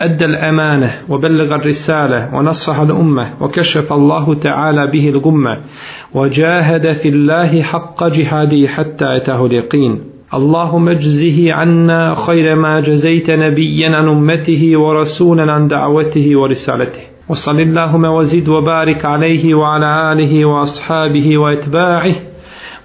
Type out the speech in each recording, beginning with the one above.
أدى الأمانة وبلغ الرسالة ونصح الأمة وكشف الله تعالى به الغمة وجاهد في الله حق جهاده حتى أتاه اليقين اللهم اجزه عنا خير ما جزيت نبيا عن أمته ورسولا عن دعوته ورسالته وصل اللهم وزد وبارك عليه وعلى آله وأصحابه وأتباعه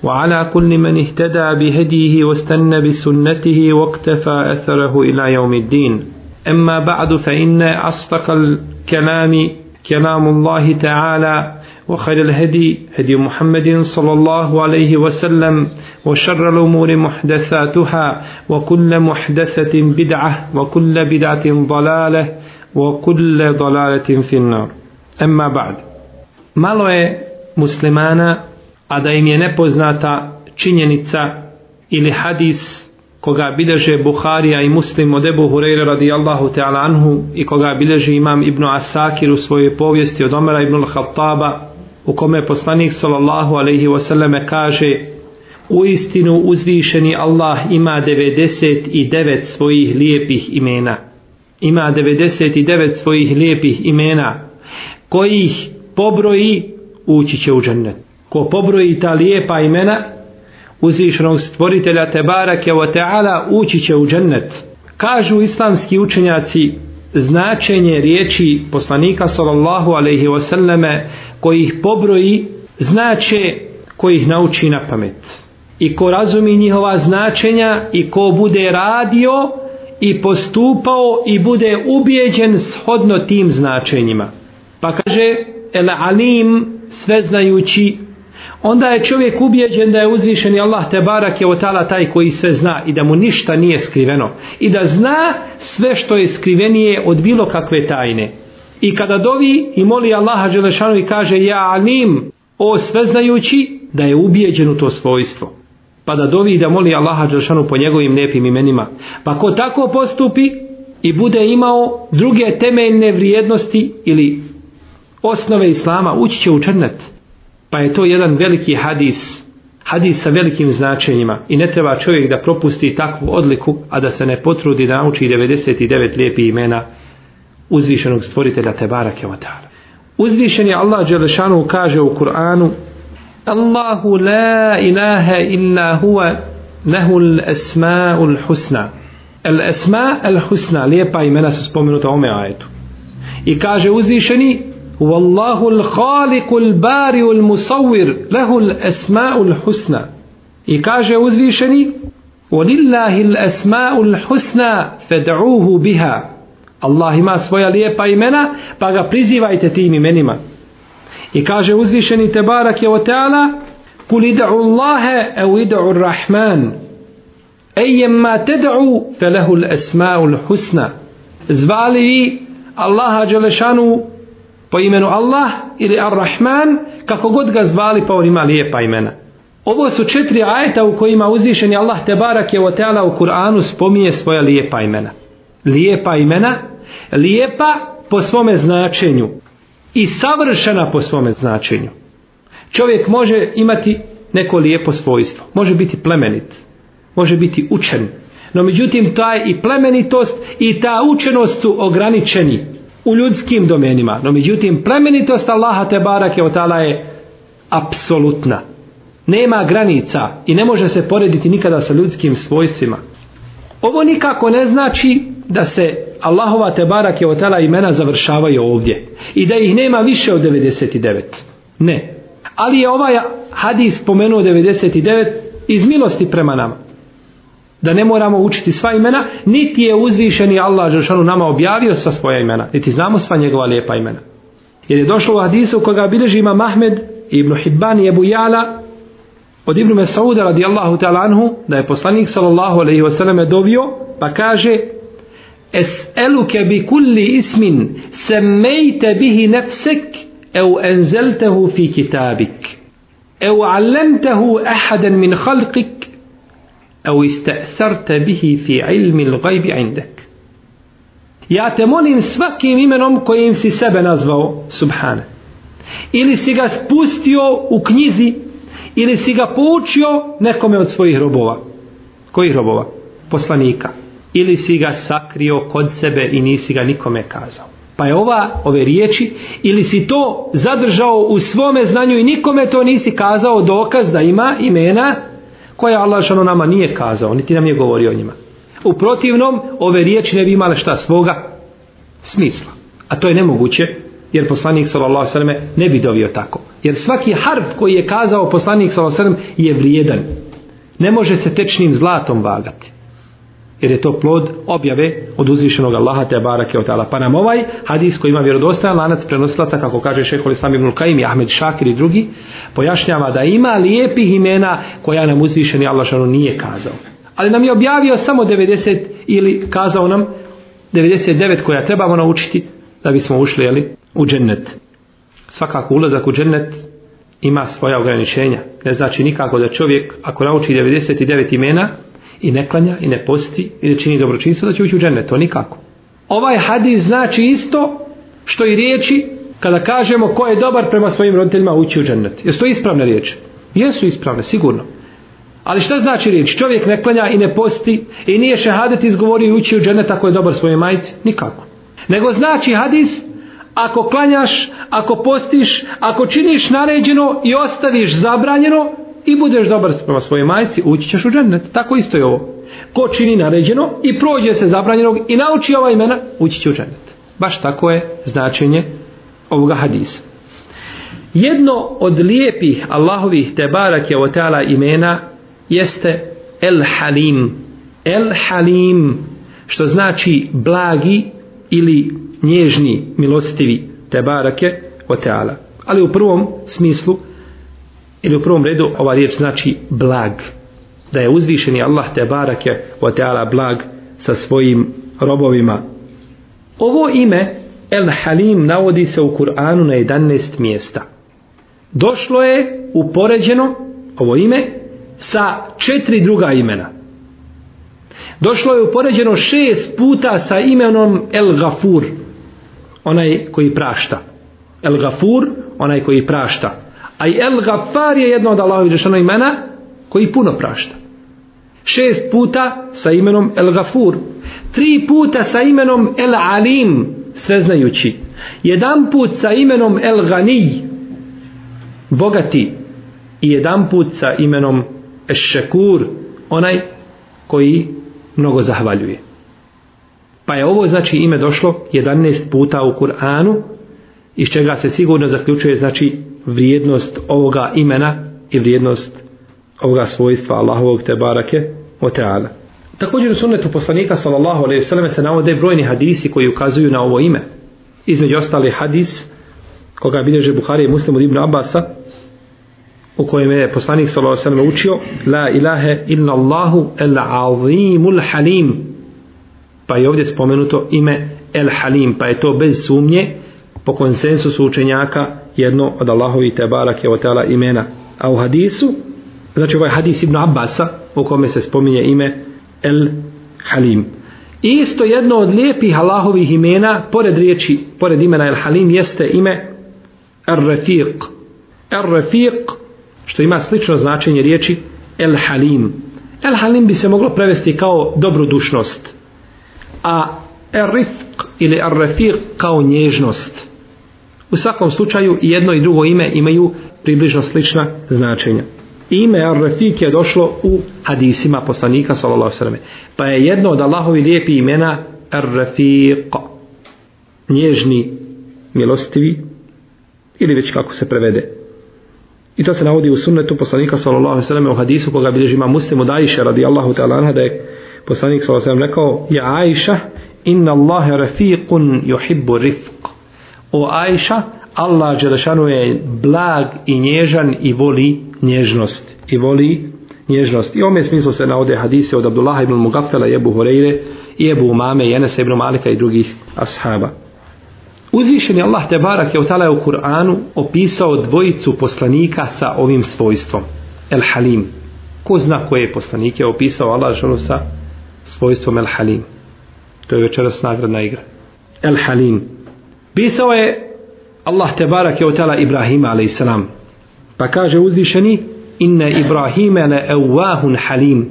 وعلى كل من اهتدى بهديه واستنى بسنته واقتفى أثره إلى يوم الدين أما بعد فإن أصدق الكلام كلام الله تعالى وخير الهدي هدي محمد صلى الله عليه وسلم وشر الأمور محدثاتها وكل محدثة بدعة وكل بدعة ضلالة وكل ضلالة في النار أما بعد ما لو مسلمانا أدائم ينبوزناتا چينينيسا إلي حديث koga bilježe Buharija i Muslim od Ebu Hureyre radijallahu ta'ala anhu i koga bilježi imam Ibnu Asakir u svojoj povijesti od Omera Ibnu Al-Khattaba u kome poslanik sallallahu alaihi wasallame kaže u istinu uzvišeni Allah ima 99 svojih lijepih imena ima 99 svojih lijepih imena kojih pobroji ući će u džennet ko pobroji ta lijepa imena uzvišenog stvoritelja Tebarake wa Teala ući će u džennet. Kažu islamski učenjaci značenje riječi poslanika sallallahu alaihi wasallame koji ih pobroji znače koji ih nauči na pamet. I ko razumi njihova značenja i ko bude radio i postupao i bude ubijeđen shodno tim značenjima. Pa kaže, el alim sveznajući onda je čovjek ubijeđen da je uzvišeni Allah te barak je otala taj koji sve zna i da mu ništa nije skriveno i da zna sve što je skrivenije od bilo kakve tajne i kada dovi i moli Allaha Đelešanu i kaže ja alim o sveznajući da je ubijeđen u to svojstvo pa da dovi i da moli Allaha Đelešanu po njegovim lijepim imenima pa ko tako postupi i bude imao druge temeljne vrijednosti ili osnove Islama ući će u črnet pa je to jedan veliki hadis hadis sa velikim značenjima i ne treba čovjek da propusti takvu odliku a da se ne potrudi da nauči 99 lijepih imena uzvišenog stvoritelja Tebara Kevotara uzvišen je Allah Đelešanu kaže u Kur'anu Allahu la ilaha illa huwa lehul esma'ul husna el esma'ul husna lijepa imena su spomenuta u ome ajetu i kaže uzvišeni والله الخالق البارئ المصور له الاسماء الحسنى اي كاجي اوزفيشني ولله الاسماء الحسنى فادعوه بها الله ما سوايا ليبا imena pa ga prizivajte tim imenima i kaže uzvišeni tebarak je وتعالى قل ادعوا الله او ادعوا الرحمن ايما تدعوا فله الاسماء الحسنى زvali Allaha Đelešanu po imenu Allah ili Ar-Rahman, kako god ga zvali pa on ima lijepa imena. Ovo su četiri ajeta u kojima uzvišen je Allah Tebarak je Teala u Kur'anu spominje svoja lijepa imena. Lijepa imena, lijepa po svome značenju i savršena po svome značenju. Čovjek može imati neko lijepo svojstvo, može biti plemenit, može biti učen, no međutim taj i plemenitost i ta učenost su ograničeni u ljudskim domenima. No međutim, plemenitost Allaha te barake od tala je apsolutna. Nema granica i ne može se porediti nikada sa ljudskim svojstvima. Ovo nikako ne znači da se Allahova te barake od tala imena završavaju ovdje. I da ih nema više od 99. Ne. Ali je ovaj hadis spomenuo 99 iz milosti prema nama da ne moramo učiti sva imena, niti je uzvišeni Allah Žešanu nama objavio sva svoja imena, niti znamo sva njegova lijepa imena. Jer je došlo u hadisu koga bilježi ima Mahmed ibn Hibban i Ebu Jala od Ibn Mesauda radijallahu ta'ala anhu da je poslanik sallallahu alaihi wasallam je dobio pa kaže Es eluke bi kulli ismin semmejte bihi nefsek au enzeltehu fi kitabik au allemtehu ahadan min khalqik او استأثرت به في علم الغيب عندك يا تمولين سفكي ممنهم كويم سي سبا نزبو سبحانه ili si ga spustio u knjizi ili si ga poučio nekome od svojih robova kojih robova? poslanika ili si ga sakrio kod sebe i nisi ga nikome kazao pa je ova, ove riječi ili si to zadržao u svome znanju i nikome to nisi kazao dokaz da ima imena koje Allah što ono nama nije kazao, niti nam je govorio o njima. U protivnom, ove riječi ne bi imale šta svoga smisla. A to je nemoguće, jer poslanik s.a.v. ne bi dovio tako. Jer svaki harb koji je kazao poslanik s.a.v. je vrijedan. Ne može se tečnim zlatom vagati jer je to plod objave od uzvišenog Allaha te barake od Pa nam ovaj hadis koji ima vjerodostajan lanac prenosilaca, kako kaže šeho Islam ibn Kajim i Ahmed Šakir i drugi, pojašnjava da ima lijepih imena koja nam uzvišeni Allah šanu nije kazao. Ali nam je objavio samo 90 ili kazao nam 99 koja trebamo naučiti da bismo ušli jeli, u džennet. Svakako ulazak u džennet ima svoja ograničenja. Ne znači nikako da čovjek ako nauči 99 imena i ne klanja i ne posti i ne čini dobročinstvo da će ući u džene, to nikako. Ovaj hadis znači isto što i riječi kada kažemo ko je dobar prema svojim roditeljima ući u džennet. Jesu to ispravne riječi? Jesu ispravne, sigurno. Ali šta znači riječ? Čovjek ne klanja i ne posti i nije šehadet izgovorio ući u džennet ako je dobar svojoj majici? Nikako. Nego znači hadis ako klanjaš, ako postiš, ako činiš naređeno i ostaviš zabranjeno, i budeš dobar prema svojoj majci, ući ćeš u džennet. Tako isto je ovo. Ko čini naređeno i prođe se zabranjenog i nauči ova imena, ući će u džennet. Baš tako je značenje ovoga hadisa. Jedno od lijepih Allahovih te barake o teala imena jeste El Halim. El Halim, što znači blagi ili nježni, milostivi te barake o teala. Ali u prvom smislu, ili u prvom redu ova riječ znači blag da je uzvišeni Allah te barake o teala blag sa svojim robovima ovo ime El Halim navodi se u Kur'anu na 11 mjesta došlo je upoređeno ovo ime sa četiri druga imena došlo je upoređeno šest puta sa imenom El Gafur onaj koji prašta El Gafur onaj koji prašta A i El Gafar je jedno od Allahovi Đešano imena koji puno prašta. Šest puta sa imenom El Gafur. Tri puta sa imenom El Alim, sveznajući. Jedan put sa imenom El Ganij, bogati. I jedan put sa imenom El Šekur, onaj koji mnogo zahvaljuje. Pa je ovo znači ime došlo 11 puta u Kur'anu iz čega se sigurno zaključuje znači vrijednost ovoga imena i vrijednost ovoga svojstva Allahovog te barake o teala. Također u sunnetu poslanika sallallahu alaihi sallam se navode brojni hadisi koji ukazuju na ovo ime. Između ostali hadis koga bilježe Buhari i Muslim od Ibn Abasa u kojem je poslanik sallallahu alaihi sallam učio La ilahe illa Allahu el azimul halim pa je ovdje spomenuto ime el halim pa je to bez sumnje po konsensusu učenjaka jedno od Allahovi te barake o tala imena. A u hadisu, znači ovaj hadis Ibn Abbasa, u kome se spominje ime El Halim. Isto jedno od lijepih Allahovih imena, pored riječi, pored imena El Halim, jeste ime Ar er Refiq. Ar er Refiq, što ima slično značenje riječi El Halim. El Halim bi se moglo prevesti kao dobrodušnost, a Ar er Rifq ili Ar Refiq kao nježnost. U svakom slučaju jedno i drugo ime imaju približno slična značenja. Ime Ar-Rafik je došlo u hadisima poslanika sallallahu alejhi ve Pa je jedno od Allahovi lijepih imena Ar-Rafik. Nježni, milostivi ili već kako se prevede. I to se navodi u sunnetu poslanika sallallahu alejhi ve selleme u hadisu koga bilježi Imam Muslim od Ajše radijallahu ta'ala anha da je poslanik sallallahu alejhi ve rekao: "Ja Ajša, inna Allaha rafiqun yuhibbu rifq." o Ajša, Allah Đelešanu je blag i nježan i voli nježnost. I voli nježnost. I ome smislu se naode hadise od Abdullah ibn Mugafela i Ebu Horeire i Ebu Umame i Enesa ibn Malika i drugih ashaba. Uzvišen je Allah Tebarak je u talaju u Kur'anu opisao dvojicu poslanika sa ovim svojstvom. El Halim. Ko zna koje je poslanike opisao Allah Đelešanu sa svojstvom El Halim. To je večeras nagradna igra. El Halim. El Halim. Pisao je Allah te barak je otala Ibrahima a.s. Pa kaže uzvišeni inne Ibrahime le evvahun halim.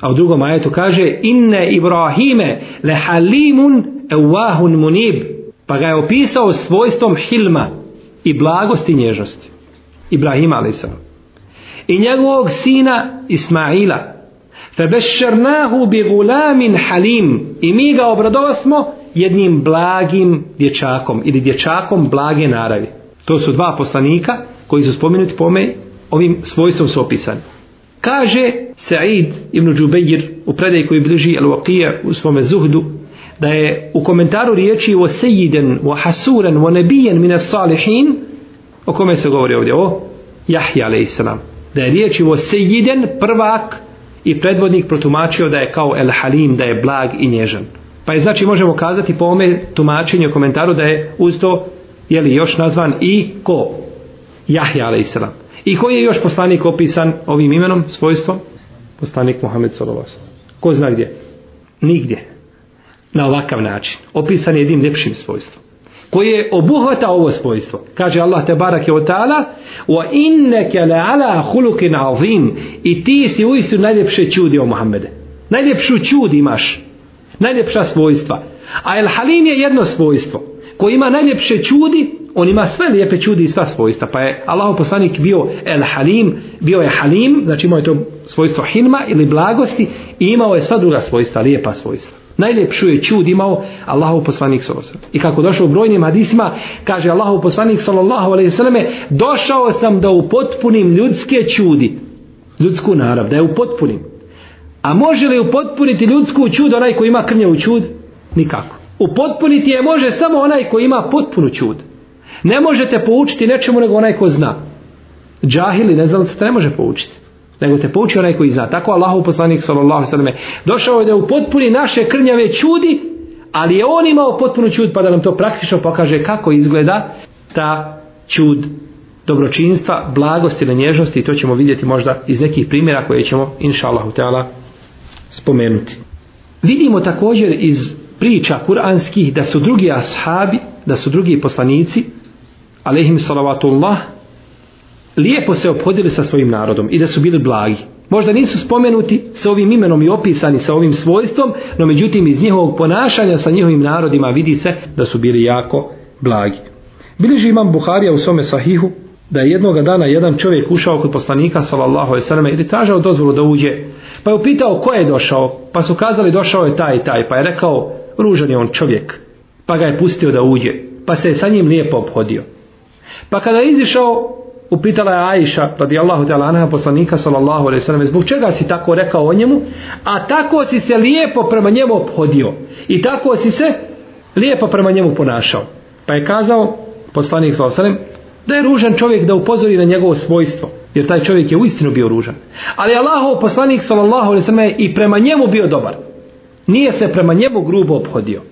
A u drugom ajetu kaže inne Ibrahime le halimun evvahun munib. Pa ga je opisao svojstvom hilma i blagosti i nježnosti. Ibrahima a.s. I njegovog sina Ismaila. Fe bešernahu bi gulamin halim. I mi ga obradovasmo i jednim blagim dječakom ili dječakom blage naravi. To su dva poslanika koji su spomenuti po me ovim svojstvom su opisani. Kaže Sa'id ibn Džubeir u predaj koji bliži al u svome zuhdu da je u komentaru riječi o sejiden, o hasuren, o nebijen mine salihin o kome se govori ovdje o Jahja a.s. da je riječi o sejiden prvak i predvodnik protumačio da je kao el halim, da je blag i nježan. Pa je znači možemo kazati po ome tumačenju komentaru da je uz to je li još nazvan i ko? Jahja a.s. I koji je još poslanik opisan ovim imenom, svojstvom? Poslanik Muhammed s.a.v. Ko zna gdje? Nigdje. Na ovakav način. Opisan je jednim ljepšim svojstvom. Koje je obuhvata ovo svojstvo. Kaže Allah te barake o ta'ala wa inneke le ala hulukin azim i ti si u istu najljepše čudi o Muhammede. Najljepšu čud imaš najljepša svojstva. A El Halim je jedno svojstvo koji ima najljepše čudi, on ima sve lijepe čudi i sva svojstva. Pa je Allahu poslanik bio El Halim, bio je Halim, znači imao je to svojstvo hinma ili blagosti i imao je sva druga svojstva, lijepa svojstva. Najljepšu je čud imao Allahu poslanik sallallahu alejhi I kako došao u brojnim hadisima, kaže Allahu poslanik sallallahu alejhi ve selleme, došao sam da upotpunim ljudske čudi, ljudsku narav, da je upotpunim. potpunim A može li upotpuniti ljudsku čud onaj koji ima krnjavu čud? Nikako. Upotpuniti je može samo onaj koji ima potpunu čud. Ne možete poučiti nečemu nego onaj ko zna. Džahili, ne znam, te ne može poučiti. Nego te pouči onaj koji zna. Tako Allah u poslanik sallallahu sallam došao je da upotpuni naše krnjave čudi, ali je on imao potpunu čud pa da nam to praktično pokaže kako izgleda ta čud dobročinstva, blagosti, nježnosti i to ćemo vidjeti možda iz nekih primjera koje ćemo inša Allahu teala spomenuti. Vidimo također iz priča kuranskih da su drugi ashabi, da su drugi poslanici, alehim salavatullah, lijepo se obhodili sa svojim narodom i da su bili blagi. Možda nisu spomenuti sa ovim imenom i opisani sa ovim svojstvom, no međutim iz njihovog ponašanja sa njihovim narodima vidi se da su bili jako blagi. Bileži imam Buharija u svome sahihu da je jednoga dana jedan čovjek ušao kod poslanika sallallahu alejhi ve selleme i tražio dozvolu da uđe Pa je upitao ko je došao, pa su kazali došao je taj i taj, pa je rekao ružan je on čovjek, pa ga je pustio da uđe, pa se je sa njim lijepo obhodio. Pa kada je izišao, upitala je Aisha radijallahu ta'ala anha poslanika sallallahu alaihi sallam, zbog čega si tako rekao o njemu, a tako si se lijepo prema njemu obhodio i tako si se lijepo prema njemu ponašao. Pa je kazao poslanik sallallahu alaihi da je ružan čovjek da upozori na njegovo svojstvo, jer taj čovjek je uistinu bio ružan. Ali Allahov poslanik sallallahu alejhi ve i prema njemu bio dobar. Nije se prema njemu grubo obhodio.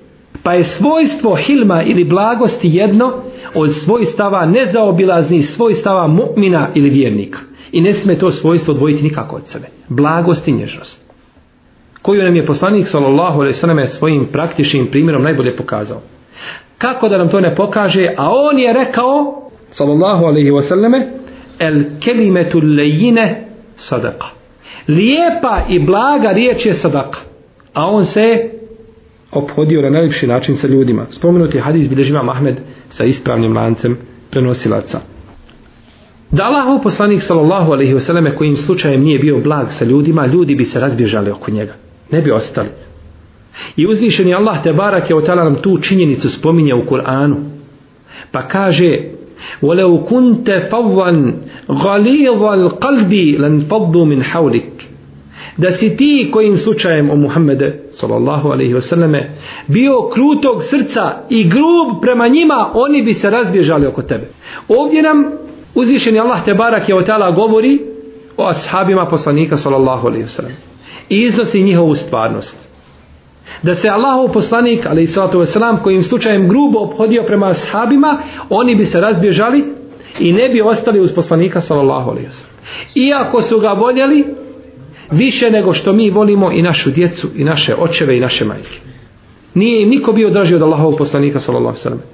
Pa je svojstvo hilma ili blagosti jedno od svojstava nezaobilazni svojstava mu'mina ili vjernika. I ne sme to svojstvo odvojiti nikako od sebe. Blagost i nježnost. Koju nam je poslanik sallallahu alejhi ve selleme svojim praktičnim primjerom najbolje pokazao. Kako da nam to ne pokaže, a on je rekao sallallahu alejhi ve selleme el kelimetu lejine sadaka. Lijepa i blaga riječ je sadaka. A on se ophodio na najljepši način sa ljudima. Spomenuti hadis bilježi imam Ahmed sa ispravnim lancem prenosilaca. Da Allahov poslanik sallallahu alaihi wasallam kojim slučajem nije bio blag sa ljudima, ljudi bi se razbježali oko njega. Ne bi ostali. I uzvišeni Allah te barak je nam tu činjenicu spominja u Kur'anu. Pa kaže ولو كنت فظا غليظ القلب لن فضوا من حولك da si ti kojim slučajem o Muhammede sallallahu alaihi wasallame bio krutog srca i grub prema njima oni bi se razbježali oko tebe ovdje nam uzvišeni Allah te barak je otala govori o ashabima poslanika sallallahu alaihi wasallam i iznosi njihovu stvarnost da se Allahov poslanik ali i salatu wasalam kojim slučajem grubo obhodio prema ashabima oni bi se razbježali i ne bi ostali uz poslanika sallallahu alaihi wasalam iako su ga voljeli više nego što mi volimo i našu djecu i naše očeve i naše majke nije im niko bio draži od Allahov poslanika sallallahu alaihi wasalam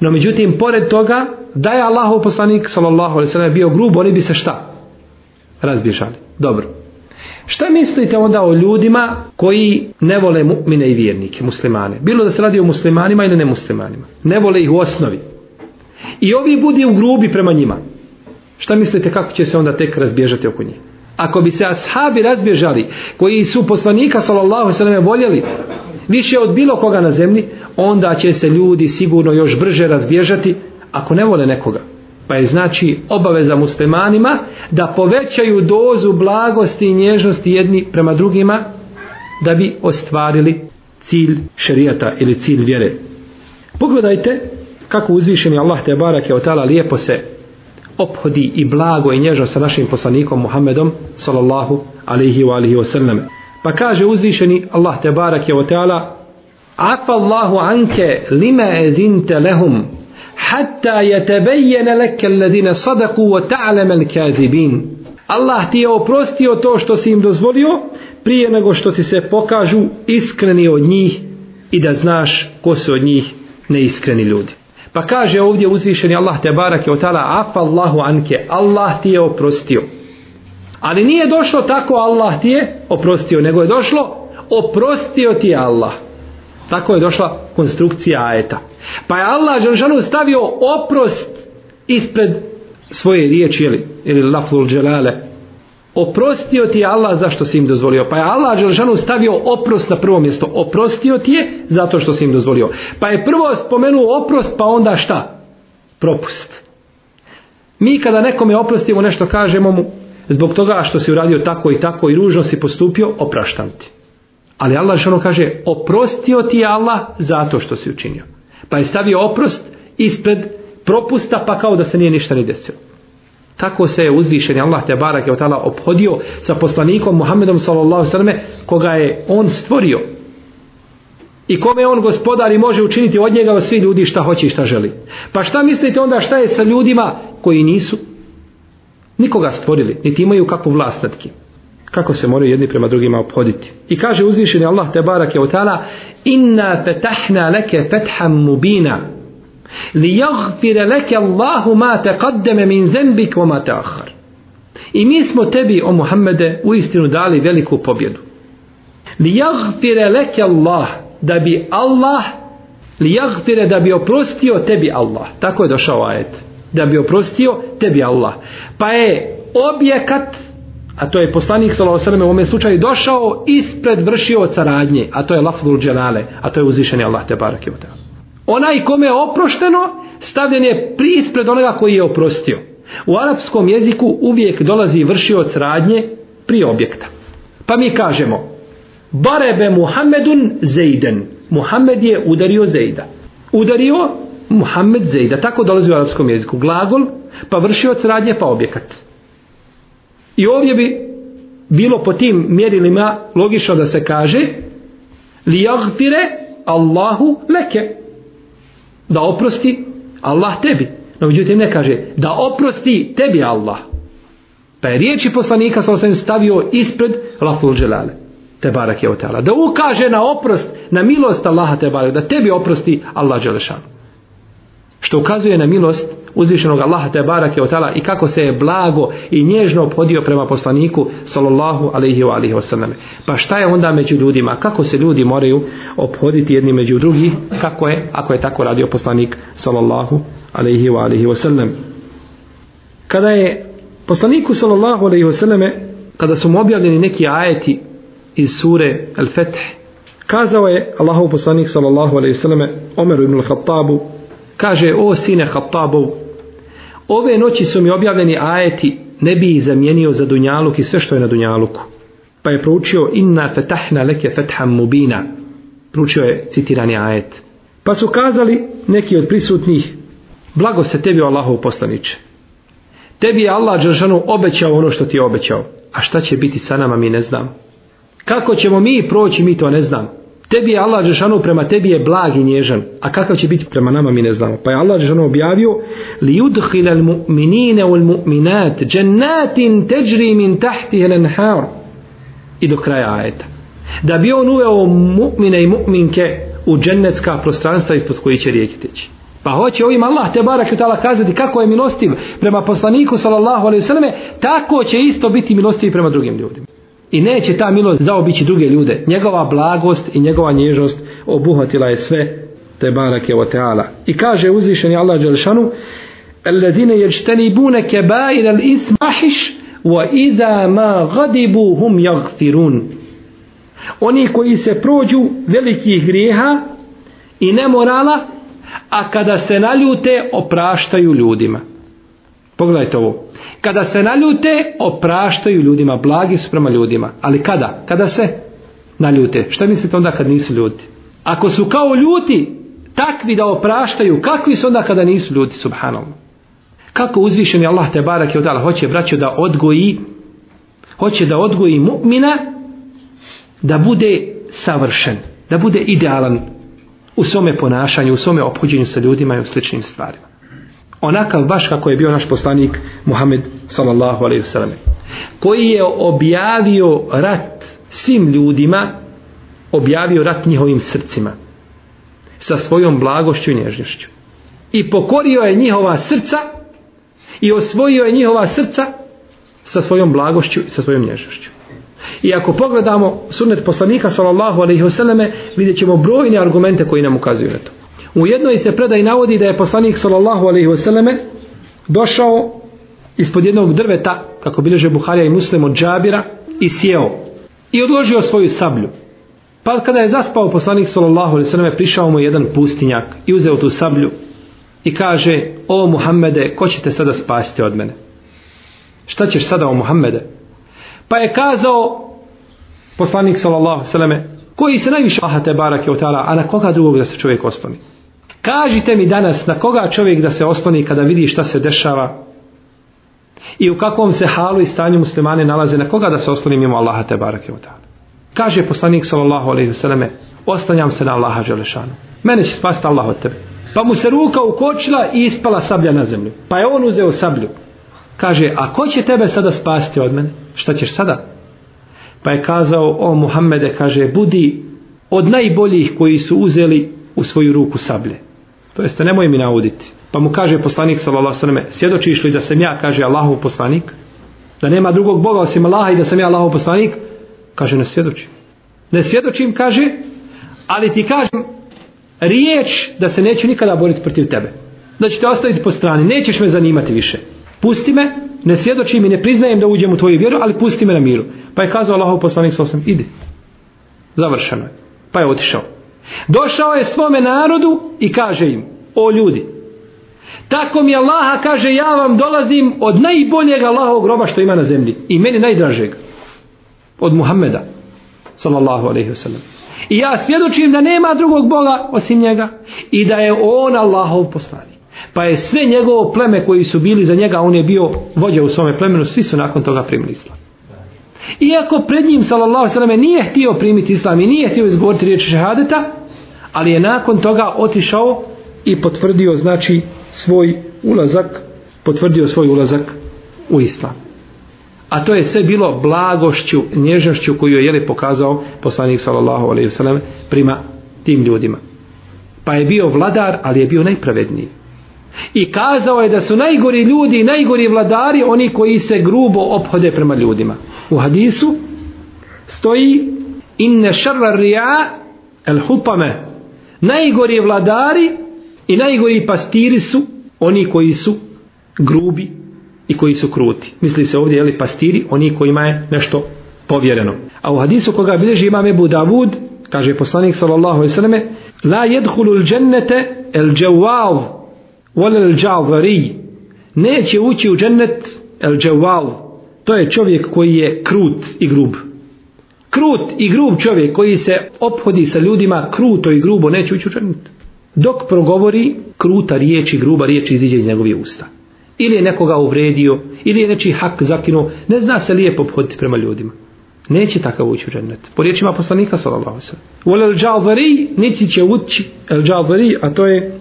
no međutim pored toga da je Allahov poslanik sallallahu alaihi wasalam bio grub oni bi se šta razbježali dobro Šta mislite onda o ljudima koji ne vole mu'mine i vjernike, muslimane? Bilo da se radi o muslimanima ili nemuslimanima. Ne vole ih u osnovi. I ovi budi u grubi prema njima. Šta mislite kako će se onda tek razbježati oko njih? Ako bi se ashabi razbježali koji su poslanika sallallahu sallam voljeli više od bilo koga na zemlji, onda će se ljudi sigurno još brže razbježati ako ne vole nekoga. Pa je znači obaveza muslimanima da povećaju dozu blagosti i nježnosti jedni prema drugima da bi ostvarili cilj šerijata ili cilj vjere. Pogledajte kako uzvišeni Allah te barake od tala lijepo se ophodi i blago i nježno sa našim poslanikom Muhammedom sallallahu alaihi wa alihi wa Pa kaže uzvišeni Allah te barake od tala Afallahu anke lima ezinte lehum hatta yatabayyana laka alladhina sadaku wa ta'lam al-kadhibin Allah ti je oprostio to što si im dozvolio prije nego što ti se pokažu iskreni od njih i da znaš ko su od njih neiskreni ljudi. Pa kaže ovdje uzvišeni Allah te barake o tala afallahu anke, Allah ti je oprostio. Ali nije došlo tako Allah ti je oprostio, nego je došlo oprostio ti je Allah. Tako je došla konstrukcija ajeta. Pa je Allah Đeršanu stavio oprost ispred svoje riječi, ili, ili laflul dželale. Oprostio ti je Allah zašto si im dozvolio. Pa je Allah Đeršanu stavio oprost na prvo mjesto. Oprostio ti je zato što si im dozvolio. Pa je prvo spomenuo oprost, pa onda šta? Propust. Mi kada nekome oprostimo nešto, kažemo mu, zbog toga što si uradio tako i tako i ružno si postupio, opraštam ti. Ali Allah što kaže, oprostio ti je Allah zato što si učinio. Pa je stavio oprost ispred propusta pa kao da se nije ništa ni desilo. Tako se je uzvišen Allah te barak je otala obhodio sa poslanikom Muhammedom sallallahu sallame koga je on stvorio. I kome on gospodar i može učiniti od njega svi ljudi šta hoće i šta želi. Pa šta mislite onda šta je sa ljudima koji nisu nikoga stvorili, niti imaju kakvu vlast nad kim? kako se moraju jedni prema drugima obhoditi. I kaže uzvišeni Allah te barak je u tala inna fetahna leke fetham mubina li jagfire leke Allahu ma te kaddeme min zembik wa ma te ahar. I mi smo tebi, o Muhammede, u istinu dali veliku pobjedu. Li jagfire leke Allah da bi Allah li jagfire da bi oprostio tebi Allah. Tako je došao ajet. Da bi oprostio tebi Allah. Pa je objekat a to je poslanik sallallahu alejhi ve sellem u ovom slučaju došao ispred vršioca radnje, a to je lafzul dželale, a to je uzvišeni Allah te bareke ve taala. Onaj kome je oprošteno, stavljen je pri ispred onoga koji je oprostio. U arapskom jeziku uvijek dolazi vršioc radnje pri objekta. Pa mi kažemo Barebe Muhammedun Zejden. Muhammed je udario Zejda. Udario Muhammed Zejda. Tako dolazi u arapskom jeziku. Glagol, pa vršioc radnje, pa objekat. I ovdje bi bilo po tim mjerilima logično da se kaže li jagfire Allahu leke da oprosti Allah tebi. No međutim ne kaže da oprosti tebi Allah. Pa je riječi poslanika sa osam stavio ispred lafzul dželale. Te barak je otala. Da ukaže na oprost, na milost Allaha te barak, da tebi oprosti Allah dželešan. Što ukazuje na milost uzvišenog Allaha te barake o tala i kako se je blago i nježno podio prema poslaniku sallallahu alaihi wa alihi wasallam. Pa šta je onda među ljudima? Kako se ljudi moraju obhoditi jedni među drugi? Kako je ako je tako radio poslanik sallallahu alaihi wa alihi wasallam? Kada je poslaniku sallallahu alaihi wasallam kada su mu objavljeni neki ajeti iz sure Al-Feth kazao je Allahov poslanik sallallahu alaihi wasallam Omeru ibn Khattabu kaže o sine Khattabov Ove noći su mi objavljeni ajeti, ne bi ih zamijenio za dunjaluk i sve što je na dunjaluku. Pa je proučio, inna fetahna leke fetham mubina. Proučio je citirani ajet. Pa su kazali neki od prisutnih, blago se tebi Allahov poslaniče. Tebi je Allah Đeršanu obećao ono što ti je obećao. A šta će biti sa nama mi ne znam. Kako ćemo mi proći mi to ne znam tebi je Allah Žešanu prema tebi je blag i nježan, a kakav će biti prema nama mi ne znamo. Pa je Allah Žešanu objavio li udhile l'mu'minine u l'mu'minat džennatin teđri min tahti l'enhar i do kraja ajeta. Da bi on uveo mu'mine i mu'minke u džennetska prostranstva ispod koji će rijeke teći. Pa hoće ovim Allah te barak i tala kazati kako je milostiv prema poslaniku sallallahu alaihi sallame, tako će isto biti milostiv prema drugim ljudima. I neće ta milost zaobići druge ljude. Njegova blagost i njegova nježnost obuhvatila je sve te barake o teala. I kaže uzvišeni Allah Đelšanu Alladine jeđteni bune kebair al ismahiš wa iza ma gadibu hum jagfirun Oni koji se prođu velikih grijeha i nemorala a kada se naljute opraštaju ljudima. Pogledajte ovo. Kada se naljute, opraštaju ljudima, blagi su prema ljudima. Ali kada? Kada se naljute? Šta mislite onda kad nisu ljudi? Ako su kao ljudi, takvi da opraštaju, kakvi su onda kada nisu ljudi, subhanallah? Kako uzvišeni Allah te barak je odala, hoće braćo da odgoji, hoće da odgoji mu'mina, da bude savršen, da bude idealan u svome ponašanju, u svome obhođenju sa ljudima i u sličnim stvarima onakav baš kako je bio naš poslanik Muhammed sallallahu alaihi wasallam koji je objavio rat svim ljudima objavio rat njihovim srcima sa svojom blagošću i nježnošću i pokorio je njihova srca i osvojio je njihova srca sa svojom blagošću i sa svojom nježnošću i ako pogledamo sunnet poslanika sallallahu alaihi wasallam vidjet ćemo brojne argumente koji nam ukazuju na to U jednoj se predaj navodi da je poslanik sallallahu alaihi wasallame došao ispod jednog drveta, kako bileže Buharija i Muslim od džabira, i sjeo. I odložio svoju sablju. Pa kada je zaspao poslanik sallallahu alaihi wasallame, prišao mu jedan pustinjak i uzeo tu sablju i kaže, o Muhammede, ko ćete sada spasiti od mene? Šta ćeš sada o Muhammede? Pa je kazao poslanik sallallahu alaihi wasallame, koji se najviše Allah te barake a na koga drugog da se čovjek osloni? Kažite mi danas na koga čovjek da se osloni kada vidi šta se dešava i u kakvom se halu i stanju muslimane nalaze na koga da se osloni mimo Allaha te barake u ta'ala. Kaže poslanik sallallahu alaihi wa sallame oslanjam se na Allaha Želešanu. Mene će spasti Allah od tebe. Pa mu se ruka ukočila i ispala sablja na zemlju. Pa je on uzeo sablju. Kaže, a ko će tebe sada spasti od mene? Šta ćeš sada? Pa je kazao, o Muhammede, kaže, budi od najboljih koji su uzeli u svoju ruku sablje. To jeste, nemoj mi nauditi. Pa mu kaže poslanik, sallallahu sallam, svjedočiš li da sam ja, kaže Allahov poslanik, da nema drugog Boga osim Allaha i da sam ja Allahov poslanik, kaže, ne svjedočim. Ne svjedočim, kaže, ali ti kažem riječ da se neću nikada boriti protiv tebe. Da ću te ostaviti po strani, nećeš me zanimati više. Pusti me, ne svjedočim i ne priznajem da uđem u tvoju vjeru, ali pusti me na miru. Pa je kazao Allahov poslanik, sallallahu sallam, idi. Završeno je. Pa je otišao. Došao je svome narodu i kaže im, o ljudi, tako mi Allaha kaže, ja vam dolazim od najboljega Allahovog roba što ima na zemlji i meni najdražeg, od Muhammeda, sallallahu alaihi wasallam. I ja svjedočim da nema drugog Boga osim njega i da je on Allahov poslanik. Pa je sve njegovo pleme koji su bili za njega, on je bio vođa u svome plemenu, svi su nakon toga primili islam. Iako pred njim, sallallahu sallam, nije htio primiti islam i nije htio izgovoriti riječ šehadeta, ali je nakon toga otišao i potvrdio, znači, svoj ulazak, potvrdio svoj ulazak u islam. A to je sve bilo blagošću, nježnošću koju je jeli pokazao poslanik sallallahu alaihi sallam prima tim ljudima. Pa je bio vladar, ali je bio najpravedniji. I kazao je da su najgori ljudi i najgori vladari oni koji se grubo ophode prema ljudima. U hadisu stoji inne šarra rija el hupame najgori vladari i najgori pastiri su oni koji su grubi i koji su kruti. Misli se ovdje jeli pastiri, oni kojima je nešto povjereno. A u hadisu koga bilježi imam Ebu Davud, kaže poslanik sallallahu alaihi sallame, la jedhulul džennete el džewav, Walel džavari neće ući u džennet el džavval. To je čovjek koji je krut i grub. Krut i grub čovjek koji se ophodi sa ljudima kruto i grubo neće ući u džennet. Dok progovori kruta riječ i gruba riječ iziđe iz njegovih usta. Ili je nekoga uvredio, ili je nečiji hak zakinuo, ne zna se lijepo ophoditi prema ljudima. Neće takav ući u džennet. Po riječima poslanika sallallahu alejhi ve sellem. Wal džavari niti će ući el džavari, a to je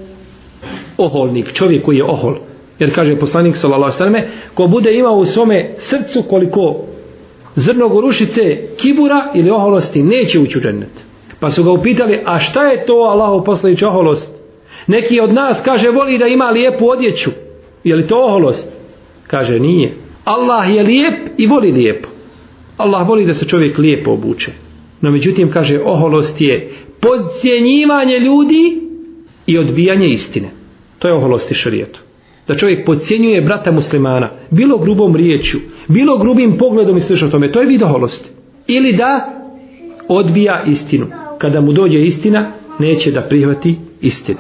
oholnik, čovjek koji je ohol. Jer kaže poslanik sallallahu alejhi ve selleme, ko bude imao u svome srcu koliko zrno gorušice kibura ili oholosti, neće ući u džennet. Pa su ga upitali, a šta je to Allahu poslanik oholost? Neki od nas kaže voli da ima lijepu odjeću. Je li to oholost? Kaže nije. Allah je lijep i voli lijepo. Allah voli da se čovjek lijepo obuče. No međutim kaže oholost je podcjenjivanje ljudi i odbijanje istine. To je oholosti šarijetu. Da čovjek pocijenjuje brata muslimana, bilo grubom riječju, bilo grubim pogledom i slično tome, to je vid oholosti. Ili da odbija istinu. Kada mu dođe istina, neće da prihvati istinu.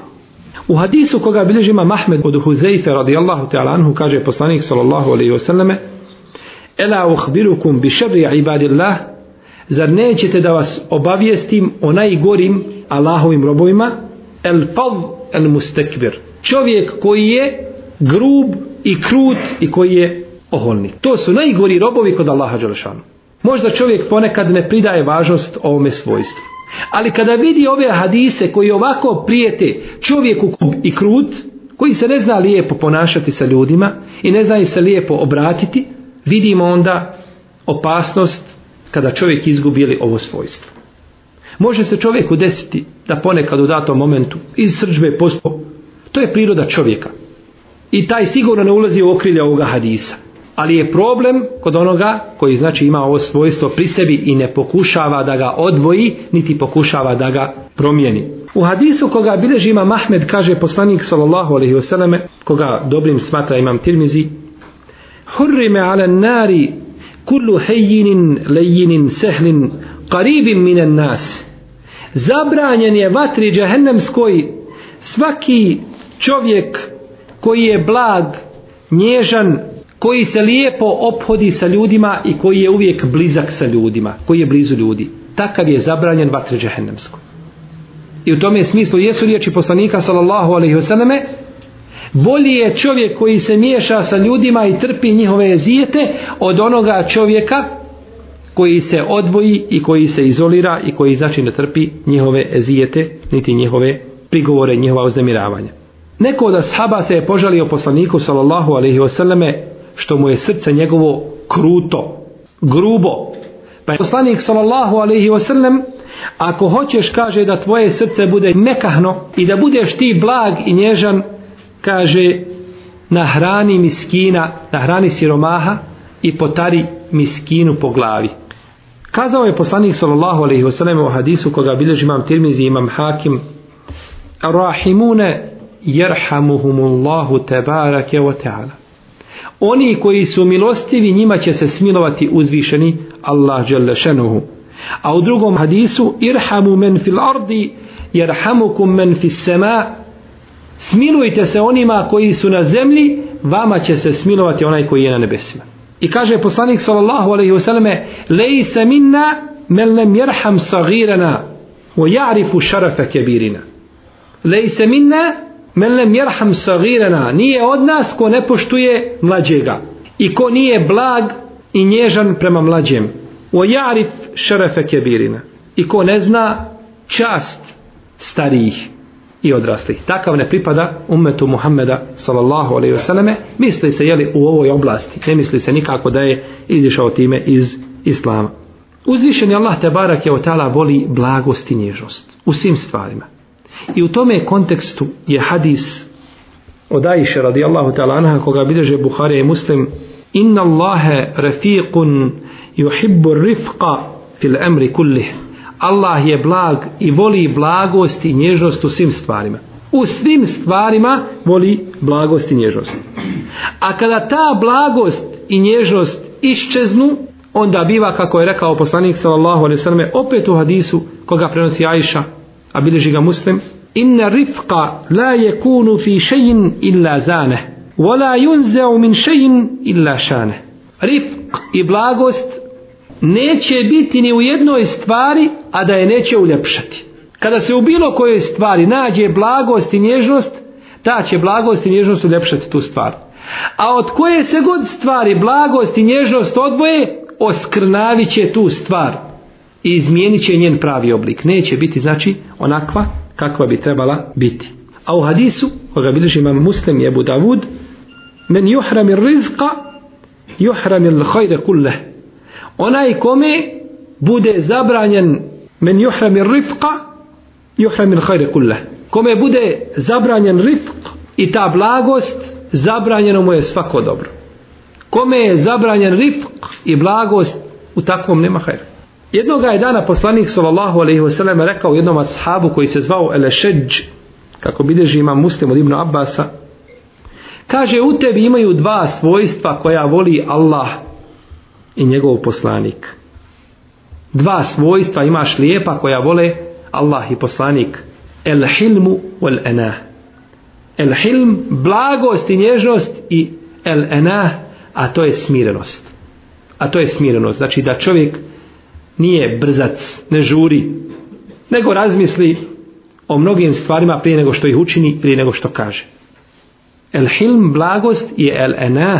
U hadisu koga bilježi ima Mahmed od Huzeife radijallahu ta'ala anhu kaže poslanik sallallahu alaihi wasallame Ela uhbirukum bi šerri ibadillah Zar nećete da vas obavijestim o najgorim Allahovim robovima El fav el mustekbir čovjek koji je grub i krut i koji je oholnik. To su najgori robovi kod Allaha Đelešanu. Možda čovjek ponekad ne pridaje važnost ovome svojstvu. Ali kada vidi ove hadise koji ovako prijete čovjeku i krut, koji se ne zna lijepo ponašati sa ljudima i ne zna im se lijepo obratiti, vidimo onda opasnost kada čovjek izgubili ovo svojstvo. Može se čovjeku desiti da ponekad u datom momentu iz srđbe postupu To je priroda čovjeka. I taj sigurno ne ulazi u okrilje ovoga hadisa. Ali je problem kod onoga koji znači ima ovo svojstvo pri sebi i ne pokušava da ga odvoji, niti pokušava da ga promijeni. U hadisu koga bileži ima Mahmed, kaže poslanik sallallahu alaihi wasallam, koga dobrim smatra imam tirmizi, Hurrime ala nari kullu hejjinin lejjinin sehlin qaribin minan nas. Zabranjen je vatri džahennemskoj svaki čovjek koji je blag, nježan, koji se lijepo ophodi sa ljudima i koji je uvijek blizak sa ljudima, koji je blizu ljudi. Takav je zabranjen vatre džehennemsko. I u tome smislu jesu riječi poslanika sallallahu alaihi wasallame bolji je čovjek koji se miješa sa ljudima i trpi njihove zijete od onoga čovjeka koji se odvoji i koji se izolira i koji znači ne trpi njihove ezijete niti njihove prigovore, njihova uznemiravanja. Neko od ashaba se je požalio poslaniku sallallahu alaihi wasallame što mu je srce njegovo kruto, grubo. Pa je poslanik sallallahu alaihi wasallam ako hoćeš kaže da tvoje srce bude mekahno i da budeš ti blag i nježan kaže na hrani miskina, na hrani siromaha i potari miskinu po glavi. Kazao je poslanik sallallahu alaihi wasallam u hadisu koga bilježi imam Tirmizi imam Hakim Arrahimune jerhamuhumullahu tebarake wa ta'ala. Oni koji su milostivi, njima će se smilovati uzvišeni Allah jalla šanuhu. A u drugom hadisu, irhamu men fil ardi, jerhamukum men fil sema, smilujte se onima koji su na zemlji, vama će se smilovati onaj koji je na nebesima. I kaže poslanik sallallahu alaihi wasallame, lejsa minna men nem jerham sagirana, o jarifu šarafa kebirina. Lejsa minna men lem jerham sagirena nije od nas ko ne poštuje mlađega i ko nije blag i nježan prema mlađem o jarif šerefe kebirina i ko ne zna čast starijih i odrasli. Takav ne pripada umetu Muhammeda sallallahu alaihi wasallame. Misli se jeli u ovoj oblasti. Ne misli se nikako da je izišao time iz islama. Uzvišeni Allah te barak je o tala voli blagost i nježnost. U svim stvarima. I u tome kontekstu je hadis od Ajše radijallahu ta'ala anha koga bilježe Buhari i Muslim Inna Allahe refiqun yuhibbu rifqa fil emri kullih Allah je blag i voli blagost i nježnost u svim stvarima. U svim stvarima voli blagost i nježnost. A kada ta blagost i nježnost iščeznu, onda biva kako je rekao poslanik sallallahu alejhi ve opet u hadisu koga prenosi Ajša a bilježi ga muslim inna rifqa la yakunu fi shay'in illa zane wa la yunza'u min shay'in illa shane rifq i blagost neće biti ni u jednoj stvari a da je neće uljepšati kada se u bilo kojoj stvari nađe blagost i nježnost ta će blagost i nježnost uljepšati tu stvar a od koje se god stvari blagost i nježnost odvoje oskrnavit će tu stvar i izmijenit će njen pravi oblik. Neće biti, znači, onakva kakva bi trebala biti. A u hadisu, koga bilježi imam muslim i Ebu Davud, men juhram il rizqa, juhram il hajde kulle. Onaj kome bude zabranjen men juhram il rifqa, juhram il hajde kulle. Kome bude zabranjen rifq i ta blagost, zabranjeno mu je svako dobro. Kome je zabranjen rifq i blagost, u takvom nema hajde. Jednoga je dana poslanik sallallahu alejhi ve sellem rekao jednom ashabu koji se zvao Elešedž, kako bideži ima Muslim od Ibn Abbasa, kaže u tebi imaju dva svojstva koja voli Allah i njegov poslanik. Dva svojstva imaš lijepa koja vole Allah i poslanik. El hilmu wal ena. El hilm, blagost i nježnost i el ena, a to je smirenost. A to je smirenost. Znači da čovjek nije brzac, ne žuri, nego razmisli o mnogim stvarima prije nego što ih učini, prije nego što kaže. El hilm, blagost je el ena,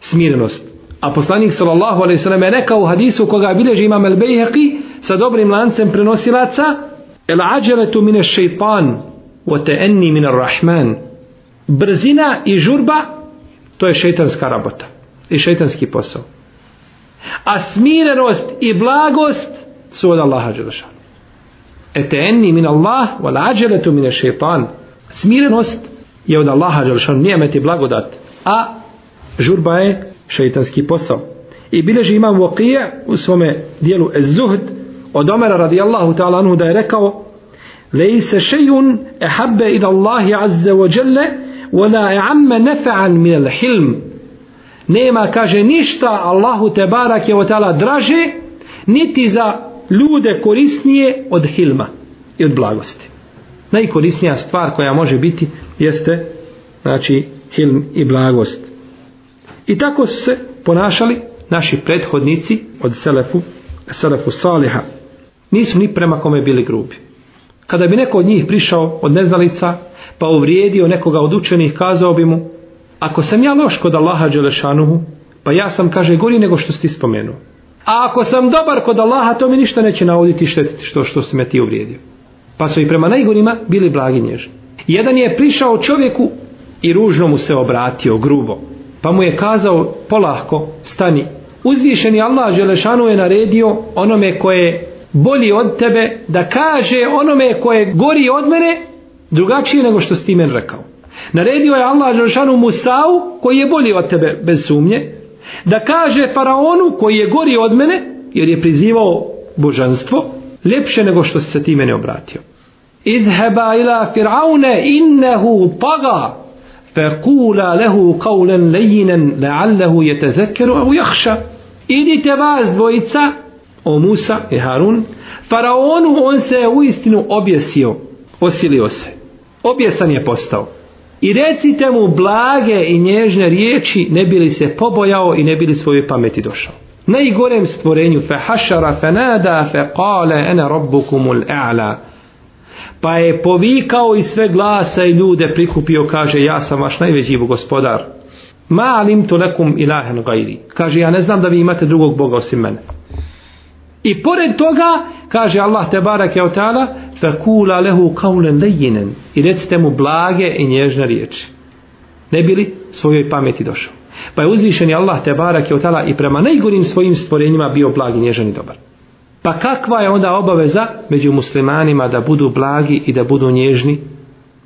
smirenost. A poslanik sallallahu alaihi sallam je rekao u hadisu koga bileži imam el bejheqi sa dobrim lancem prenosilaca el ađeletu mine šeitan o te enni mine rahman brzina i žurba to je šeitanska rabota i šeitanski posao a smirenost i blagost su od Allaha Đelešanu. Eteni min Allah, wal ađeletu min šeitan. Smirenost je od Allaha Đelešanu, nije meti blagodat, a žurba je šeitanski posao. I bileži imam Vokije u svome dijelu Ez-Zuhd od Omera radijallahu ta'ala anhu da je rekao Lejse šejun ehabbe ila Allahi azze wa jelle wala e'amme nefa'an min al-hilm nema kaže ništa Allahu te barak je otala draže niti za ljude korisnije od hilma i od blagosti najkorisnija stvar koja može biti jeste znači hilm i blagost i tako su se ponašali naši prethodnici od selefu selefu saliha nisu ni prema kome bili grubi kada bi neko od njih prišao od neznalica pa uvrijedio nekoga od učenih kazao bi mu ako sam ja loš kod Allaha Đelešanuhu, pa ja sam, kaže, gori nego što si spomenuo. A ako sam dobar kod Allaha, to mi ništa neće navoditi štetiti što, što se me ti uvrijedio. Pa su i prema najgorima bili blagi nježni. Jedan je prišao čovjeku i ružno mu se obratio, grubo. Pa mu je kazao, polahko, stani. Uzvišeni Allah Želešanu je naredio onome koje je bolji od tebe da kaže onome koje gori od mene drugačije nego što si ti men rekao. Naredio je Allah Žešanu Musau, koji je bolji od tebe, bez sumnje, da kaže faraonu koji je gori od mene, jer je prizivao božanstvo, ljepše nego što se ti mene obratio. Idheba ila Fir'aune innehu taga fekula lehu kaulen lejinen leallehu jetezekeru u jahša. Idite vas dvojica, o Musa i Harun, faraonu on se je u istinu objesio, osilio se. Objesan je postao i recite mu blage i nježne riječi ne bili se pobojao i ne bili svoje pameti došao najgorem stvorenju fe hašara fe nada fe kale ene rabbukum ala pa je povikao i sve glasa i ljude prikupio kaže ja sam vaš najveći gospodar ma alim tu lekum ilahen gajri kaže ja ne znam da vi imate drugog boga osim mene i pored toga kaže Allah te barake o ta'ala fekula lehu kaulen lejinen i recite mu blage i nježne riječi. Ne bili svojoj pameti došao. Pa je uzvišeni Allah te barak je otala i prema najgorim svojim stvorenjima bio blag i nježan i dobar. Pa kakva je onda obaveza među muslimanima da budu blagi i da budu nježni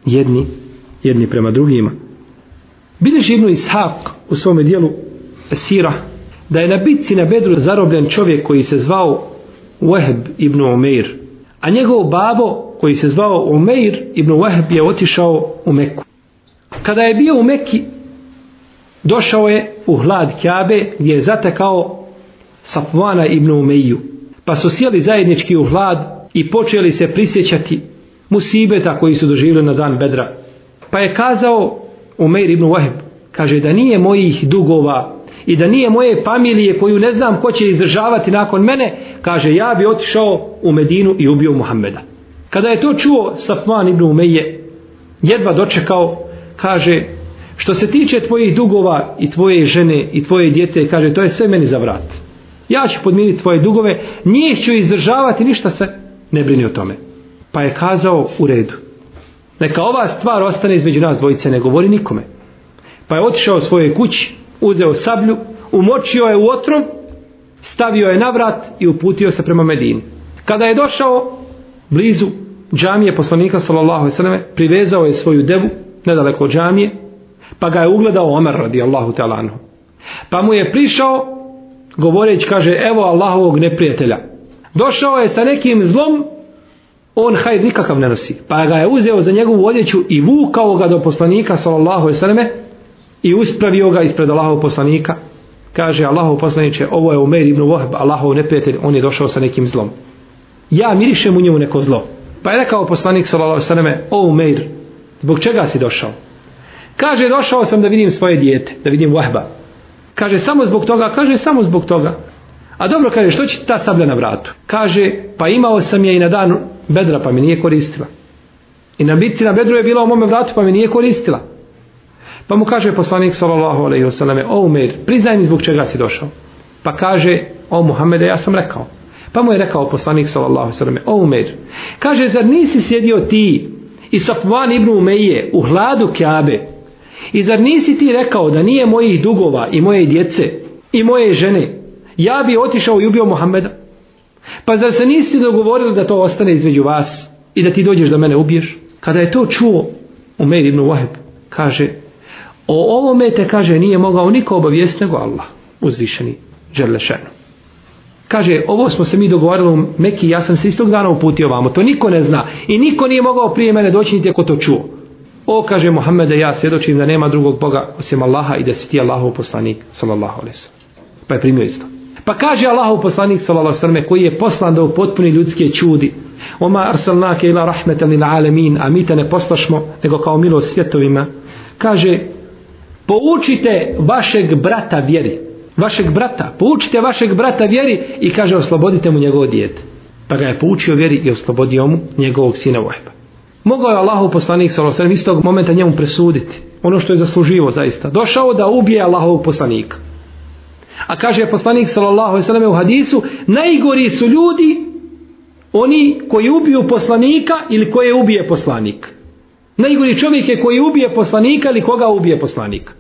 jedni, jedni prema drugima? Bideš Ibnu Ishaq u svome dijelu Sira da je na bitci na Bedru zarobljen čovjek koji se zvao Weheb ibn Umeir a njegov babo koji se zvao Umeir ibn Wahb je otišao u Meku. Kada je bio u Meki, došao je u hlad Kjabe gdje je zatekao Safvana ibn Umeiju. Pa su sjeli zajednički u hlad i počeli se prisjećati musibeta koji su doživjeli na dan Bedra. Pa je kazao Umeir ibn Wahb, kaže da nije mojih dugova i da nije moje familije koju ne znam ko će izdržavati nakon mene, kaže ja bi otišao u Medinu i ubio Muhammeda. Kada je to čuo Safman ibn Umeje, jedva dočekao, kaže što se tiče tvojih dugova i tvoje žene i tvoje djete, kaže to je sve meni za vrat. Ja ću podmiriti tvoje dugove, nije ću izdržavati ništa se, ne brini o tome. Pa je kazao u redu. Neka ova stvar ostane između nas dvojice, ne govori nikome. Pa je otišao svoje kući, uzeo sablju, umočio je u otrov, stavio je na vrat i uputio se prema Medini. Kada je došao blizu džamije poslanika sallallahu alejhi ve selleme, privezao je svoju devu nedaleko od džamije, pa ga je ugledao Omer radijallahu ta'ala anhu. Pa mu je prišao govoreći kaže evo Allahovog neprijatelja. Došao je sa nekim zlom on hajd nikakav ne nosi. Pa ga je uzeo za njegovu odjeću i vukao ga do poslanika sallallahu alejhi ve i uspravio ga ispred Allahov poslanika kaže Allahov poslaniče ovo je Umair ibn Wahb Allahov neprijatelj on je došao sa nekim zlom ja mirišem u njemu neko zlo pa je rekao poslanik sallallahu alejhi o Umair zbog čega si došao kaže došao sam da vidim svoje dijete da vidim Wahba kaže samo zbog toga kaže samo zbog toga a dobro kaže što će ta sablja na vratu kaže pa imao sam je i na dan bedra pa mi nije koristila i na bitci na bedru je bila u mom vratu pa mi nije koristila Pa mu kaže poslanik sallallahu alejhi ve selleme: "O Umer, priznaj mi zbog čega si došao." Pa kaže: "O Muhammede, ja sam rekao." Pa mu je rekao poslanik sallallahu alejhi ve selleme: "O Umer, kaže zar nisi sjedio ti i Safvan ibn Umeje u hladu Kabe? I zar nisi ti rekao da nije mojih dugova i moje djece i moje žene? Ja bi otišao i ubio Muhammeda. Pa zar se nisi dogovorili da to ostane između vas i da ti dođeš da mene ubiješ? Kada je to čuo Umer ibn Wahib, kaže: O ovome te kaže nije mogao niko obavijest nego Allah uzvišeni Đerlešenu. Kaže, ovo smo se mi dogovarali u Meki, ja sam se istog dana uputio vamo, to niko ne zna i niko nije mogao prije mene doći niti ako to čuo. O, kaže Mohamede, ja svjedočim da nema drugog Boga osim Allaha i da si ti Allahov poslanik, sallallahu alaihi sallam. Pa je primio isto. Pa kaže Allahov poslanik, sallallahu alaihi sallam, koji je poslan da upotpuni ljudske čudi, oma arsalnake ila rahmetan ila alemin, a mi te ne poslašmo, nego kao milost svjetovima, kaže, poučite vašeg brata vjeri vašeg brata, poučite vašeg brata vjeri i kaže oslobodite mu njegovo dijete pa ga je poučio vjeri i oslobodio mu njegovog sina Vojba mogao je Allahu poslanik s.a.v. iz tog momenta njemu presuditi ono što je zasluživo zaista došao da ubije Allahovog poslanika A kaže poslanik sallallahu alejhi ve selleme u hadisu, najgori su ljudi oni koji ubiju poslanika ili koje ubije poslanik. Najgori čovjek je koji ubije poslanika ili koga ubije poslanik.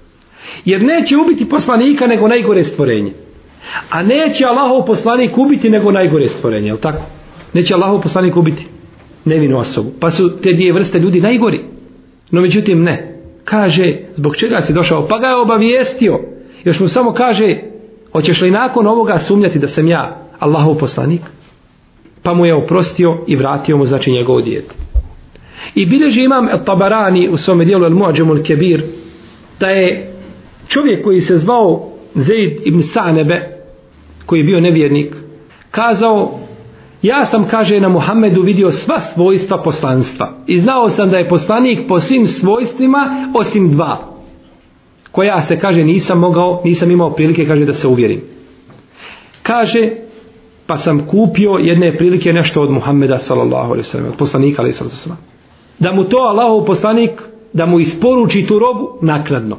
Jer neće ubiti poslanika nego najgore stvorenje. A neće Allahov poslanik ubiti nego najgore stvorenje, jel tako? Neće Allahov poslanik ubiti nevinu osobu. Pa su te dvije vrste ljudi najgori. No međutim ne. Kaže, zbog čega si došao? Pa ga je obavijestio. Još mu samo kaže, hoćeš li nakon ovoga sumnjati da sam ja Allahov poslanik? Pa mu je oprostio i vratio mu znači njegovo djete. I bilježi imam tabarani u svome dijelu al-muađemul kebir da je čovjek koji se zvao Zaid ibn Sanebe koji je bio nevjernik kazao ja sam kaže na Muhammedu vidio sva svojstva poslanstva i znao sam da je poslanik po svim svojstvima osim dva koja se kaže nisam mogao nisam imao prilike kaže da se uvjerim kaže pa sam kupio jedne prilike nešto od Muhammeda sallallahu alejhi ve sellem poslanika alejhi ve sellem da mu to Allahov poslanik da mu isporuči tu robu naknadno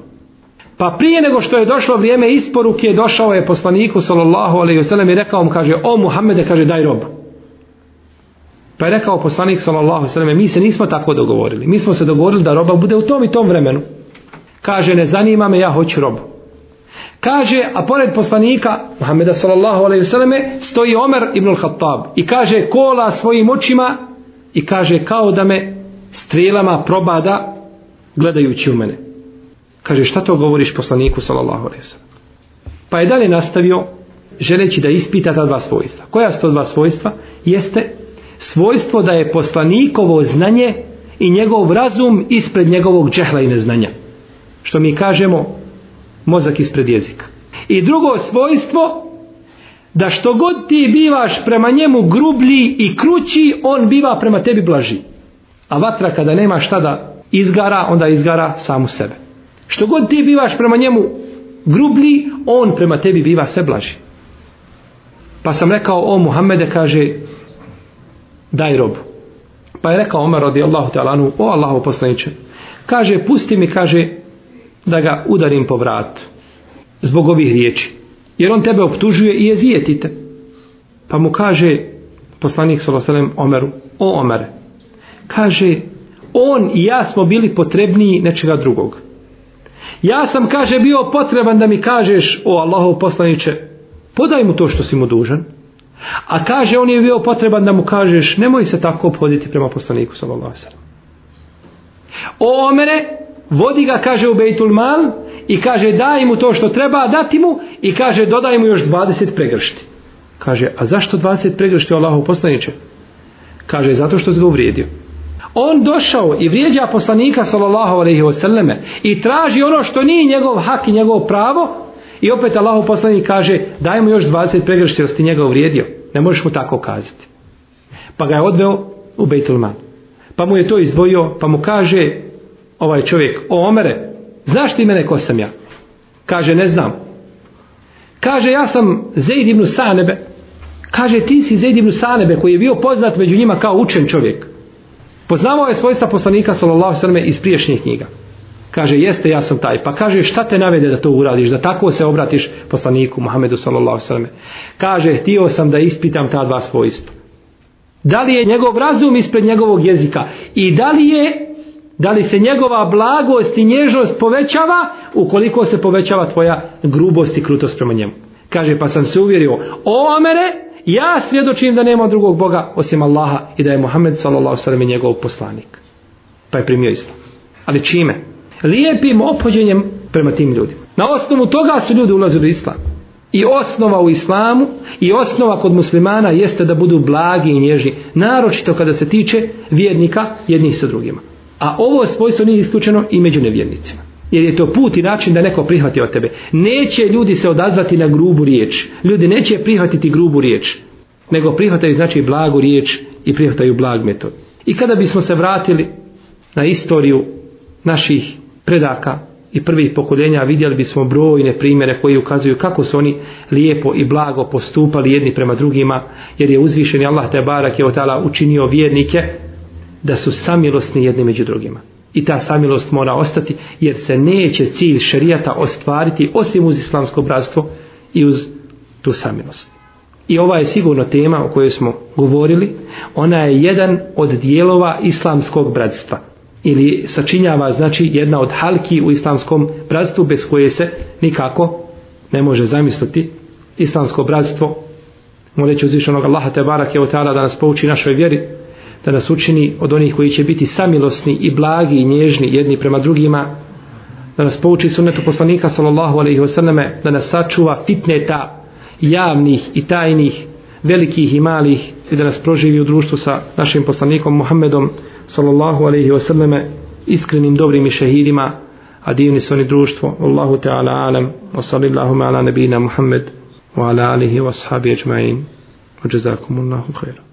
Pa prije nego što je došlo vrijeme isporuke, došao je poslaniku sallallahu alejhi ve sellem i rekao mu kaže: "O Muhammede, kaže daj robu." Pa je rekao poslanik sallallahu alejhi ve sellem: "Mi se nismo tako dogovorili. Mi smo se dogovorili da roba bude u tom i tom vremenu." Kaže: "Ne zanima me, ja hoću robu." Kaže, a pored poslanika Muhammeda sallallahu alejhi ve selleme stoji Omer ibn al-Khattab i kaže kola svojim očima i kaže kao da me strelama probada gledajući u mene. Kaže, šta to govoriš poslaniku, sallallahu alaihi wa sallam? Pa je dalje nastavio, želeći da ispita ta dva svojstva. Koja su to dva svojstva? Jeste svojstvo da je poslanikovo znanje i njegov razum ispred njegovog džehla i neznanja. Što mi kažemo, mozak ispred jezika. I drugo svojstvo, da što god ti bivaš prema njemu grublji i krući, on biva prema tebi blaži. A vatra kada nema šta da izgara, onda izgara samu sebe. Što god ti bivaš prema njemu grublji, on prema tebi biva sve blaži. Pa sam rekao, o Muhammede, kaže, daj robu. Pa je rekao Omer radi Allahu talanu, o Allahu poslaniče, kaže, pusti mi, kaže, da ga udarim po vratu. Zbog ovih riječi. Jer on tebe optužuje i jezijeti te. Pa mu kaže poslanik Salosalem Omeru, o Omer, kaže, on i ja smo bili potrebniji nečega drugog. Ja sam, kaže, bio potreban da mi kažeš, o Allahov poslaniče, podaj mu to što si mu dužan. A kaže, on je bio potreban da mu kažeš, nemoj se tako obhoditi prema poslaniku, sallallahu sallam. O omere, vodi ga, kaže, u Bejtul Mal i kaže, daj mu to što treba, dati mu i kaže, dodaj mu još 20 pregršti. Kaže, a zašto 20 pregršti, Allahov poslaniče? Kaže, zato što se ga uvrijedio on došao i vrijeđa poslanika sallallahu alejhi ve selleme i traži ono što nije njegov hak i njegovo pravo i opet Allahov poslanik kaže daj mu još 20 pregršti jer si njega uvrijedio ne možeš mu tako kazati pa ga je odveo u Bejtulman pa mu je to izdvojio pa mu kaže ovaj čovjek o Omere znaš ti mene ko sam ja kaže ne znam kaže ja sam Zeid ibn Sanebe kaže ti si Zeid ibn Sanebe koji je bio poznat među njima kao učen čovjek Poznamo je svojstva poslanika sallallahu sallam iz priješnjih knjiga. Kaže, jeste, ja sam taj. Pa kaže, šta te navede da to uradiš, da tako se obratiš poslaniku Muhammedu sallallahu sallam. Kaže, htio sam da ispitam ta dva svojstva. Da li je njegov razum ispred njegovog jezika i da li je da li se njegova blagost i nježnost povećava ukoliko se povećava tvoja grubost i krutost prema njemu. Kaže, pa sam se uvjerio, o Amere, ja svjedočim da nema drugog Boga osim Allaha i da je Muhammed sallallahu sallam njegov poslanik. Pa je primio islam. Ali čime? Lijepim opođenjem prema tim ljudima. Na osnovu toga su ljudi ulazili u islam. I osnova u islamu i osnova kod muslimana jeste da budu blagi i nježni. Naročito kada se tiče vjernika jednih sa drugima. A ovo svojstvo nije isključeno i među nevjernicima jer je to put i način da neko prihvati od tebe. Neće ljudi se odazvati na grubu riječ. Ljudi neće prihvatiti grubu riječ, nego prihvataju znači blagu riječ i prihvataju blag metod. I kada bismo se vratili na istoriju naših predaka i prvih pokoljenja, vidjeli bismo brojne primjere koji ukazuju kako su oni lijepo i blago postupali jedni prema drugima, jer je uzvišeni Allah te barak je učinio vjernike da su samilosni jedni među drugima i ta samilost mora ostati jer se neće cilj šerijata ostvariti osim uz islamsko bratstvo i uz tu samilost. I ova je sigurno tema o kojoj smo govorili, ona je jedan od dijelova islamskog bratstva ili sačinjava znači jedna od halki u islamskom bratstvu bez koje se nikako ne može zamisliti islamsko bratstvo moleći uzvišenog Allaha te barake da nas pouči našoj vjeri da nas učini od onih koji će biti samilosni i blagi i nježni jedni prema drugima, da nas pouči sunnetu poslanika sallallahu alaihi wasallam da nas sačuva fitneta javnih i tajnih velikih i malih i da nas proživi u društvu sa našim poslanikom Muhammedom sallallahu alaihi wasallam iskrenim dobrim i šehidima a divni su oni društvo Allahu ta'ala alam wa sallillahu ala nabina Muhammed wa ala alihi wa ashabi ajma'in wa jazakumullahu khairan